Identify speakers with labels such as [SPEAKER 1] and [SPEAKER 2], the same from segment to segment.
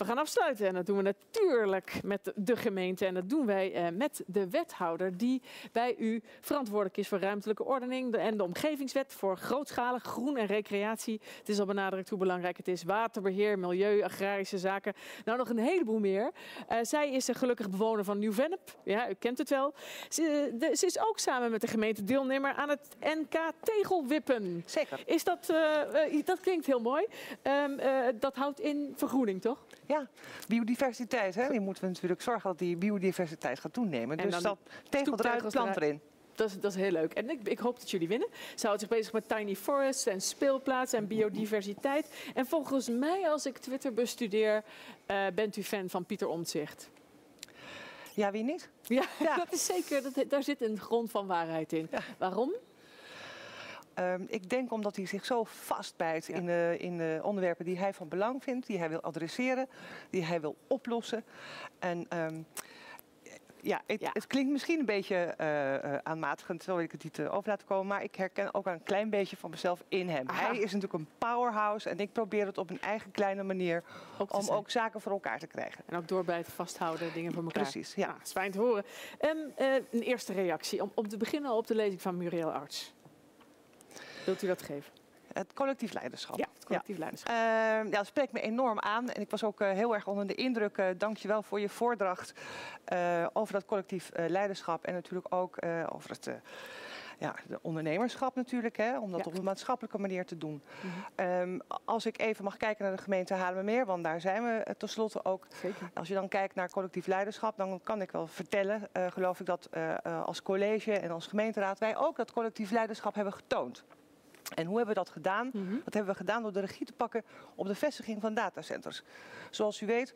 [SPEAKER 1] We gaan afsluiten en dat doen we natuurlijk met de gemeente. En dat doen wij eh, met de wethouder die bij u verantwoordelijk is voor ruimtelijke ordening en de omgevingswet voor grootschalig groen en recreatie. Het is al benadrukt hoe belangrijk het is. Waterbeheer, milieu, agrarische zaken. Nou, nog een heleboel meer. Uh, zij is een gelukkig bewoner van Nieuw-Vennep. Ja, u kent het wel. Ze, de, ze, is ook samen met de gemeente deelnemer aan het NK Tegelwippen.
[SPEAKER 2] Zeker.
[SPEAKER 1] Is dat, uh, dat klinkt heel mooi. Um, dat houdt in vergroening, toch?
[SPEAKER 2] Ja, biodiversiteit. Hè? Die moeten we natuurlijk zorgen dat die biodiversiteit gaat toenemen. En dus dat tegel eruit, plant erin.
[SPEAKER 1] Dat is, dat is heel leuk. En ik, ik, hoop dat jullie winnen. Ze houdt zich bezig met tiny forests en speelplaatsen en biodiversiteit. En volgens mij, als ik Twitter bestudeer, uh, bent u fan van Pieter Omtzigt.
[SPEAKER 2] Ja, wie niet?
[SPEAKER 1] Ja, ja. dat is zeker. Dat, daar zit een grond van waarheid in. Ja. Waarom?
[SPEAKER 2] Um, ik denk omdat hij zich zo vastbijt ja. in, de, in de onderwerpen die hij van belang vindt, die hij wil adresseren, die hij wil oplossen. En um, ja, het, ja, het, klinkt misschien een beetje uh, aanmatigend, zo wil ik het niet uh, over laten komen. Maar ik herken ook een klein beetje van mezelf in hem. Aha. Hij is natuurlijk een powerhouse en ik probeer het op een eigen kleine manier ook om zijn. ook zaken voor elkaar te krijgen.
[SPEAKER 1] En ook door bij het vasthouden, dingen voor elkaar.
[SPEAKER 2] Precies, ja.
[SPEAKER 1] Nou, is fijn te horen. Um, een eerste reactie, om, om te beginnen op de lezing van Muriel Arts. Wilt u dat geven?
[SPEAKER 2] Het collectief leiderschap.
[SPEAKER 1] Ja, het collectief ja. leiderschap.
[SPEAKER 2] Uh, ja, dat spreekt me enorm aan. En ik was ook uh, heel erg onder de indruk. Uh, Dank je wel voor je voordracht over dat collectief leiderschap. En natuurlijk ook over het ja, de ondernemerschap natuurlijk, hè, om dat ja. op een maatschappelijke manier te doen. Mm -hmm. um, als ik even mag kijken naar de gemeente Haarlemmermeer, want daar zijn we tenslotte ook.
[SPEAKER 1] Zeker.
[SPEAKER 2] Als je dan kijkt naar collectief leiderschap, dan kan ik wel vertellen, uh, geloof ik dat uh, als college en als gemeenteraad wij ook dat collectief leiderschap hebben getoond. En hoe hebben we dat gedaan? Mm -hmm. Dat hebben we gedaan door de regie te pakken op de vestiging van datacenters. Zoals u weet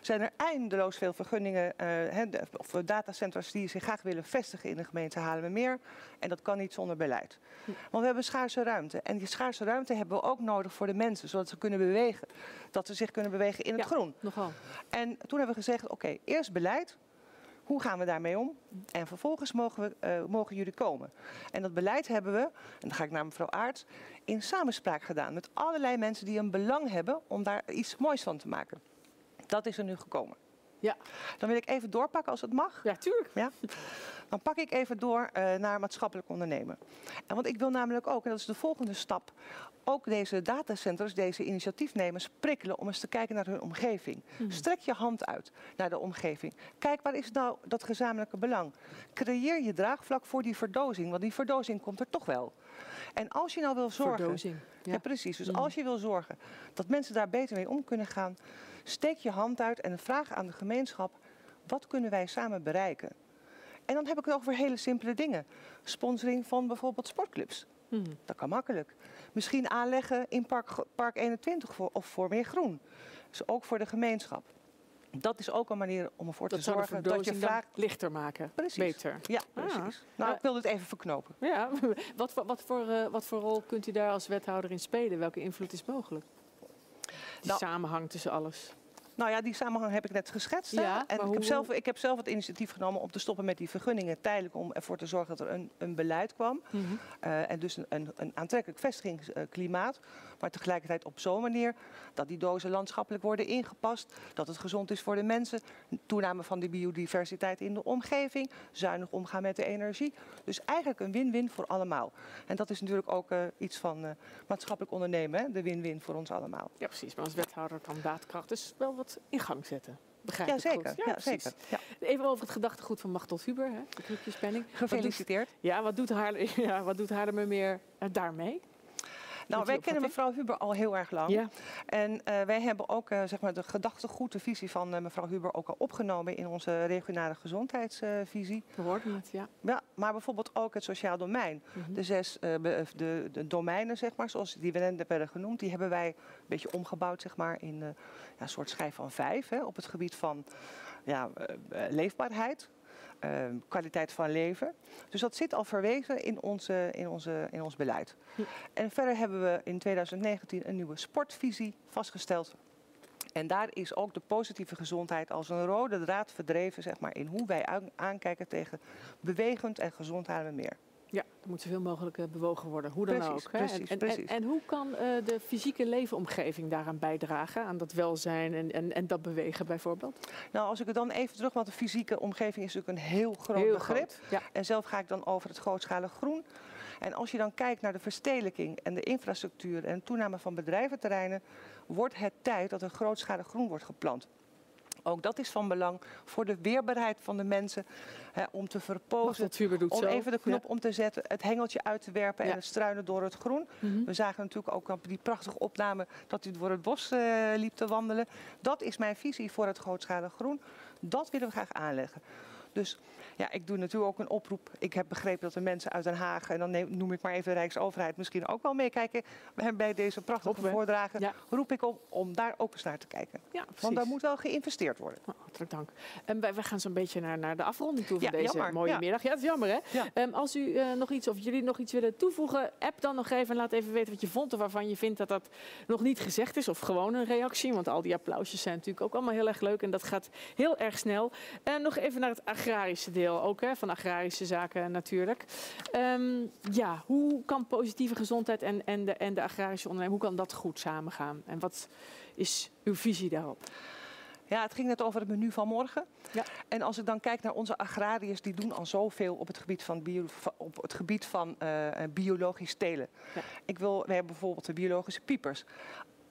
[SPEAKER 2] zijn er eindeloos veel vergunningen uh, of datacenters die zich graag willen vestigen in de gemeente Haarlemmermeer. En dat kan niet zonder beleid. Mm. Want we hebben schaarse ruimte. En die schaarse ruimte hebben we ook nodig voor de mensen, zodat ze kunnen bewegen. Dat ze zich kunnen bewegen in het
[SPEAKER 1] ja,
[SPEAKER 2] groen.
[SPEAKER 1] Nogal.
[SPEAKER 2] En toen hebben we gezegd, oké, okay, eerst beleid. Hoe gaan we daarmee om? En vervolgens mogen, we, uh, mogen jullie komen. En dat beleid hebben we, en dan ga ik naar mevrouw Aarts, in samenspraak gedaan met allerlei mensen die een belang hebben om daar iets moois van te maken. Dat is er nu gekomen.
[SPEAKER 1] Ja.
[SPEAKER 2] Dan wil ik even doorpakken als het mag.
[SPEAKER 1] Ja, tuurlijk.
[SPEAKER 2] Ja? Dan pak ik even door uh, naar maatschappelijk ondernemen. En want ik wil namelijk ook, en dat is de volgende stap, ook deze datacenters, deze initiatiefnemers prikkelen om eens te kijken naar hun omgeving. Mm. Strek je hand uit naar de omgeving. Kijk, waar is nou dat gezamenlijke belang? Creëer je draagvlak voor die verdozing, want die verdozing komt er toch wel. En als je nou wil zorgen...
[SPEAKER 1] Verdozing.
[SPEAKER 2] Ja, ja precies. Dus mm. als je wil zorgen dat mensen daar beter mee om kunnen gaan, steek je hand uit en vraag aan de gemeenschap, wat kunnen wij samen bereiken? En dan heb ik het over hele simpele dingen. Sponsoring van bijvoorbeeld sportclubs. Hmm. Dat kan makkelijk. Misschien aanleggen in Park, Park 21 voor, of voor meer groen. Dus ook voor de gemeenschap. Dat is ook een manier om ervoor
[SPEAKER 1] dat
[SPEAKER 2] te zorgen dat je vaak
[SPEAKER 1] lichter maken.
[SPEAKER 2] Precies.
[SPEAKER 1] Beter.
[SPEAKER 2] Ja, precies. Ah. Nou, ik wil dit even verknopen.
[SPEAKER 1] Ja, wat, wat, wat, voor, uh, wat voor rol kunt u daar als wethouder in spelen? Welke invloed is mogelijk? Die nou, samenhang tussen alles.
[SPEAKER 2] Nou ja, die samenhang heb ik net geschetst. Ja, en ik, heb zelf, ik heb zelf het initiatief genomen om te stoppen met die vergunningen tijdelijk om ervoor te zorgen dat er een, een beleid kwam. Mm -hmm. uh, en dus een, een, een aantrekkelijk vestigingsklimaat. Maar tegelijkertijd op zo'n manier dat die dozen landschappelijk worden ingepast. Dat het gezond is voor de mensen. Toename van de biodiversiteit in de omgeving. Zuinig omgaan met de energie. Dus eigenlijk een win-win voor allemaal. En dat is natuurlijk ook uh, iets van uh, maatschappelijk ondernemen. Hè? De win-win voor ons allemaal.
[SPEAKER 1] Ja, precies. Maar als wethouder kan daadkracht dus wel wat in gang zetten. Begrijp
[SPEAKER 2] ja, zeker. Ja, ja, zeker. Ja.
[SPEAKER 1] Even over het gedachtegoed van Machtel Huber, hè, de.
[SPEAKER 2] Gefeliciteerd.
[SPEAKER 1] Wat doet, ja, wat doet, Haarlem, ja, wat doet Haarlemmermeer uh, daarmee?
[SPEAKER 2] Nou, wij kennen mevrouw Huber al heel erg lang.
[SPEAKER 1] Ja.
[SPEAKER 2] En uh, wij hebben ook uh, zeg maar de gedachtegoed, de visie van uh, mevrouw Huber ook al opgenomen in onze regionale gezondheidsvisie.
[SPEAKER 1] We hoorden het, ja.
[SPEAKER 2] Ja, maar bijvoorbeeld ook het sociaal domein. Mm -hmm. De zes de, de, domeinen, zeg maar, zoals die werden genoemd, die hebben wij een beetje omgebouwd, zeg maar, in ja, een soort schijf van vijf. Hè, op het gebied van ja, leefbaarheid, kwaliteit van leven. Dus dat zit al verwezen in, onze, in, onze, in ons beleid. Ja. En verder hebben we in 2019 een nieuwe sportvisie vastgesteld. En daar is ook de positieve gezondheid als een rode draad verdreven zeg maar, in hoe wij aankijken tegen bewegend en gezond meer.
[SPEAKER 1] Ja, er moet zoveel mogelijk eh, bewogen worden, hoe dan
[SPEAKER 2] Precies,
[SPEAKER 1] ook. hè.
[SPEAKER 2] precies,
[SPEAKER 1] en,
[SPEAKER 2] precies.
[SPEAKER 1] En, en hoe kan eh, de fysieke leefomgeving daaraan bijdragen? Aan dat welzijn en, en, en dat bewegen bijvoorbeeld?
[SPEAKER 2] Nou, als ik het dan even terug, want de fysieke omgeving is natuurlijk een heel groot
[SPEAKER 1] Heel
[SPEAKER 2] begrip.
[SPEAKER 1] groot. Ja.
[SPEAKER 2] En zelf ga ik dan over het grootschalig groen. En als je dan kijkt naar de verstedelijking en de infrastructuur en toename van bedrijventerreinen, wordt het tijd dat er grootschalig groen wordt geplant. Ook dat is van belang voor de weerbaarheid van de mensen hè, om te verpozen. Om
[SPEAKER 1] zo.
[SPEAKER 2] even de knop om te zetten, het hengeltje uit te werpen
[SPEAKER 1] Ja.
[SPEAKER 2] en het struinen door het groen.
[SPEAKER 1] Mhm.
[SPEAKER 2] We zagen natuurlijk ook op die prachtige opname dat hij door het bos eh, liep te wandelen. Dat is mijn visie voor het grootschalig groen. Dat willen we graag aanleggen. Dus ja, ik doe natuurlijk ook een oproep. Ik heb begrepen dat de mensen uit Den Haag, en dan noem ik maar even de Rijksoverheid, misschien ook wel meekijken bij deze prachtige
[SPEAKER 1] Hopen
[SPEAKER 2] voordragen.
[SPEAKER 1] Ja.
[SPEAKER 2] Roep ik op om daar ook eens naar te kijken.
[SPEAKER 1] Ja.
[SPEAKER 2] Want daar moet wel geïnvesteerd worden.
[SPEAKER 1] Nou, hartelijk dank. En wij, wij gaan zo'n beetje naar, naar de afronding toe van
[SPEAKER 2] Ja,
[SPEAKER 1] deze
[SPEAKER 2] jammer,
[SPEAKER 1] mooie
[SPEAKER 2] ja.
[SPEAKER 1] middag. Ja, het is jammer hè. Ehm, als u eh, nog iets of jullie nog iets willen toevoegen, app dan nog even en laat even weten wat je vond of waarvan je vindt dat dat nog niet gezegd is of gewoon een reactie. Want al die applausjes zijn natuurlijk ook allemaal heel erg leuk en dat gaat heel erg snel. En nog even naar het agrarische deel ook hè, van agrarische zaken natuurlijk. Ehm, ja, hoe kan positieve gezondheid en, en, de, en de agrarische onderneming, hoe kan dat goed samengaan? En wat is uw visie daarop?
[SPEAKER 2] Ja, het ging net over het menu van morgen.
[SPEAKER 1] Ja.
[SPEAKER 2] En als ik dan kijk naar onze agrariërs, die doen al zoveel op het gebied van, bio, op het gebied van eh, biologisch telen.
[SPEAKER 1] Ja.
[SPEAKER 2] Ik wil, we hebben bijvoorbeeld de biologische piepers.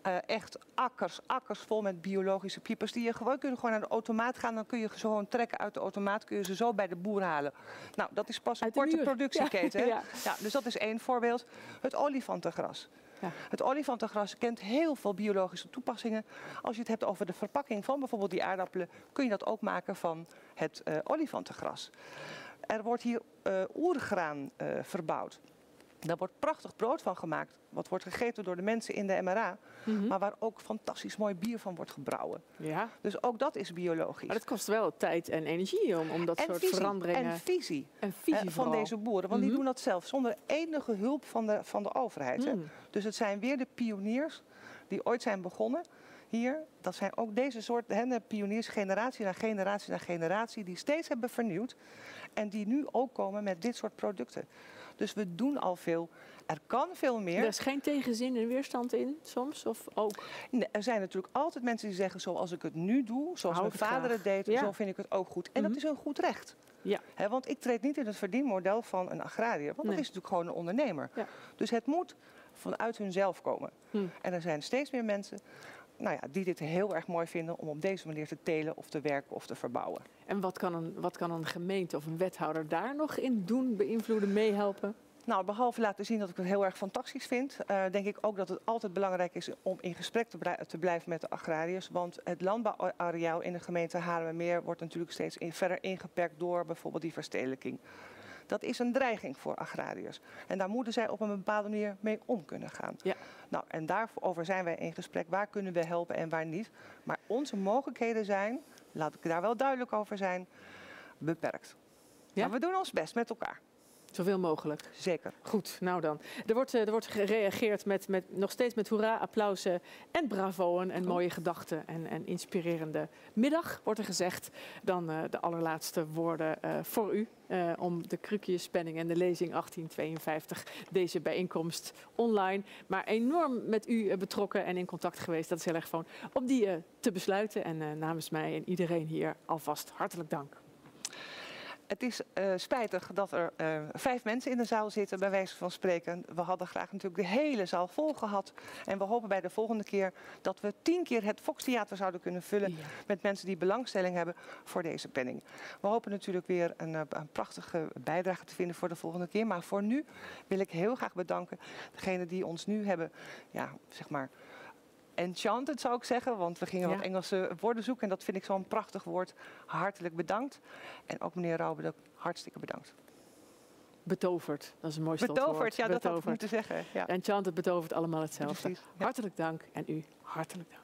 [SPEAKER 2] Eh, echt akkers, akkers vol met biologische piepers. Die je gewoon kunnen gewoon naar de automaat gaan. Dan kun je ze gewoon trekken uit de automaat. Kun je ze zo bij de boer halen. Nou, dat is pas een korte
[SPEAKER 1] muur.
[SPEAKER 2] productieketen. hè?
[SPEAKER 1] Ja.
[SPEAKER 2] Ja, dus dat is één voorbeeld. Het olifantengras.
[SPEAKER 1] Ja.
[SPEAKER 2] Het olifantengras kent heel veel biologische toepassingen. Als je het hebt over de verpakking van bijvoorbeeld die aardappelen, kun je dat ook maken van het eh, olifantengras. Er wordt hier eh, oergraan verbouwd. Daar wordt prachtig brood van gemaakt, wat wordt gegeten door de mensen in de MRA,
[SPEAKER 1] Mhm.
[SPEAKER 2] maar waar ook fantastisch mooi bier van wordt gebrouwen.
[SPEAKER 1] ja.
[SPEAKER 2] Dus ook dat is biologisch.
[SPEAKER 1] Maar dat kost wel tijd en energie om, om dat
[SPEAKER 2] en
[SPEAKER 1] soort
[SPEAKER 2] visie,
[SPEAKER 1] veranderingen
[SPEAKER 2] en visie,
[SPEAKER 1] en
[SPEAKER 2] eh,
[SPEAKER 1] visie
[SPEAKER 2] van deze boeren, want
[SPEAKER 1] Mhm.
[SPEAKER 2] die doen dat zelf zonder enige hulp van de, van de overheid. Hè.
[SPEAKER 1] Mm.
[SPEAKER 2] Dus het zijn weer de pioniers die ooit zijn begonnen hier. Dat zijn ook deze soort hè, pioniers, generatie na generatie na generatie, die steeds hebben vernieuwd. En die nu ook komen met dit soort producten. Dus we doen al veel. Er kan veel meer.
[SPEAKER 1] Er is geen tegenzin en weerstand in soms? Of ook?
[SPEAKER 2] Nee, er zijn natuurlijk altijd mensen die zeggen, zoals ik het nu doe, zoals mijn vader
[SPEAKER 1] graag.
[SPEAKER 2] het deed,
[SPEAKER 1] Ja.
[SPEAKER 2] zo vind ik het ook goed. En
[SPEAKER 1] Mhm.
[SPEAKER 2] dat is een goed recht.
[SPEAKER 1] Ja.
[SPEAKER 2] Want ik treed niet in het verdienmodel van een agrariër, want
[SPEAKER 1] Nee.
[SPEAKER 2] dat is natuurlijk gewoon een ondernemer.
[SPEAKER 1] Ja.
[SPEAKER 2] Dus het moet vanuit hunzelf komen.
[SPEAKER 1] Hm.
[SPEAKER 2] En er zijn steeds meer mensen nou ja, die dit heel erg mooi vinden om op deze manier te telen of te werken of te verbouwen.
[SPEAKER 1] En wat kan, een, wat kan een gemeente of een wethouder daar nog in doen, beïnvloeden, meehelpen?
[SPEAKER 2] Nou, behalve laten zien dat ik het heel erg fantastisch vind, eh, denk ik ook dat het altijd belangrijk is om in gesprek te, blijven met de agrariërs. Want het landbouwareaal in de gemeente Haarlemmermeer wordt natuurlijk steeds in- verder ingeperkt door bijvoorbeeld die verstedelijking. Dat is een dreiging voor agrariërs. En daar moeten zij op een bepaalde manier mee om kunnen gaan.
[SPEAKER 1] Ja.
[SPEAKER 2] Nou, en daarover zijn wij in gesprek. Waar kunnen we helpen en waar niet? Maar onze mogelijkheden zijn, laat ik daar wel duidelijk over zijn, beperkt.
[SPEAKER 1] Ja?
[SPEAKER 2] Maar we doen ons best met elkaar.
[SPEAKER 1] Zoveel mogelijk.
[SPEAKER 2] Zeker.
[SPEAKER 1] Goed, nou dan. Er wordt, eh, er wordt gereageerd met, met, nog steeds met hoera, applausen en bravoen en mooie gedachten en, en inspirerende middag, wordt er gezegd. Dan eh, de allerlaatste woorden eh, voor u om de krukjespenning en de lezing 1852, deze bijeenkomst online, maar enorm met u betrokken en in contact geweest. Dat is heel erg gewoon om die te besluiten. En namens mij en iedereen hier alvast hartelijk dank.
[SPEAKER 2] Het is eh, spijtig dat er eh, vijf mensen in de zaal zitten, bij wijze van spreken. We hadden graag natuurlijk de hele zaal vol gehad. En we hopen bij de volgende keer dat we tien keer het Fox Theater zouden kunnen vullen
[SPEAKER 1] Ja.
[SPEAKER 2] met mensen die belangstelling hebben voor deze penning. We hopen natuurlijk weer een, eh, een prachtige bijdrage te vinden voor de volgende keer. Maar voor nu wil ik heel graag bedanken degenen die ons nu hebben, ja, zeg maar, enchanted zou ik zeggen. Want we gingen
[SPEAKER 1] Ja.
[SPEAKER 2] wat Engelse woorden zoeken en dat vind ik zo'n prachtig woord. Hartelijk bedankt. En ook meneer Rauwbeek, hartstikke bedankt.
[SPEAKER 1] Betoverd, dat is een mooi slotwoord.
[SPEAKER 2] Betoverd, ja, dat had ik
[SPEAKER 1] Betoverd.
[SPEAKER 2] moeten zeggen. Ja,
[SPEAKER 1] En Chant, het betovert allemaal hetzelfde.
[SPEAKER 2] precies. Ja.
[SPEAKER 1] Hartelijk dank en u hartelijk dank.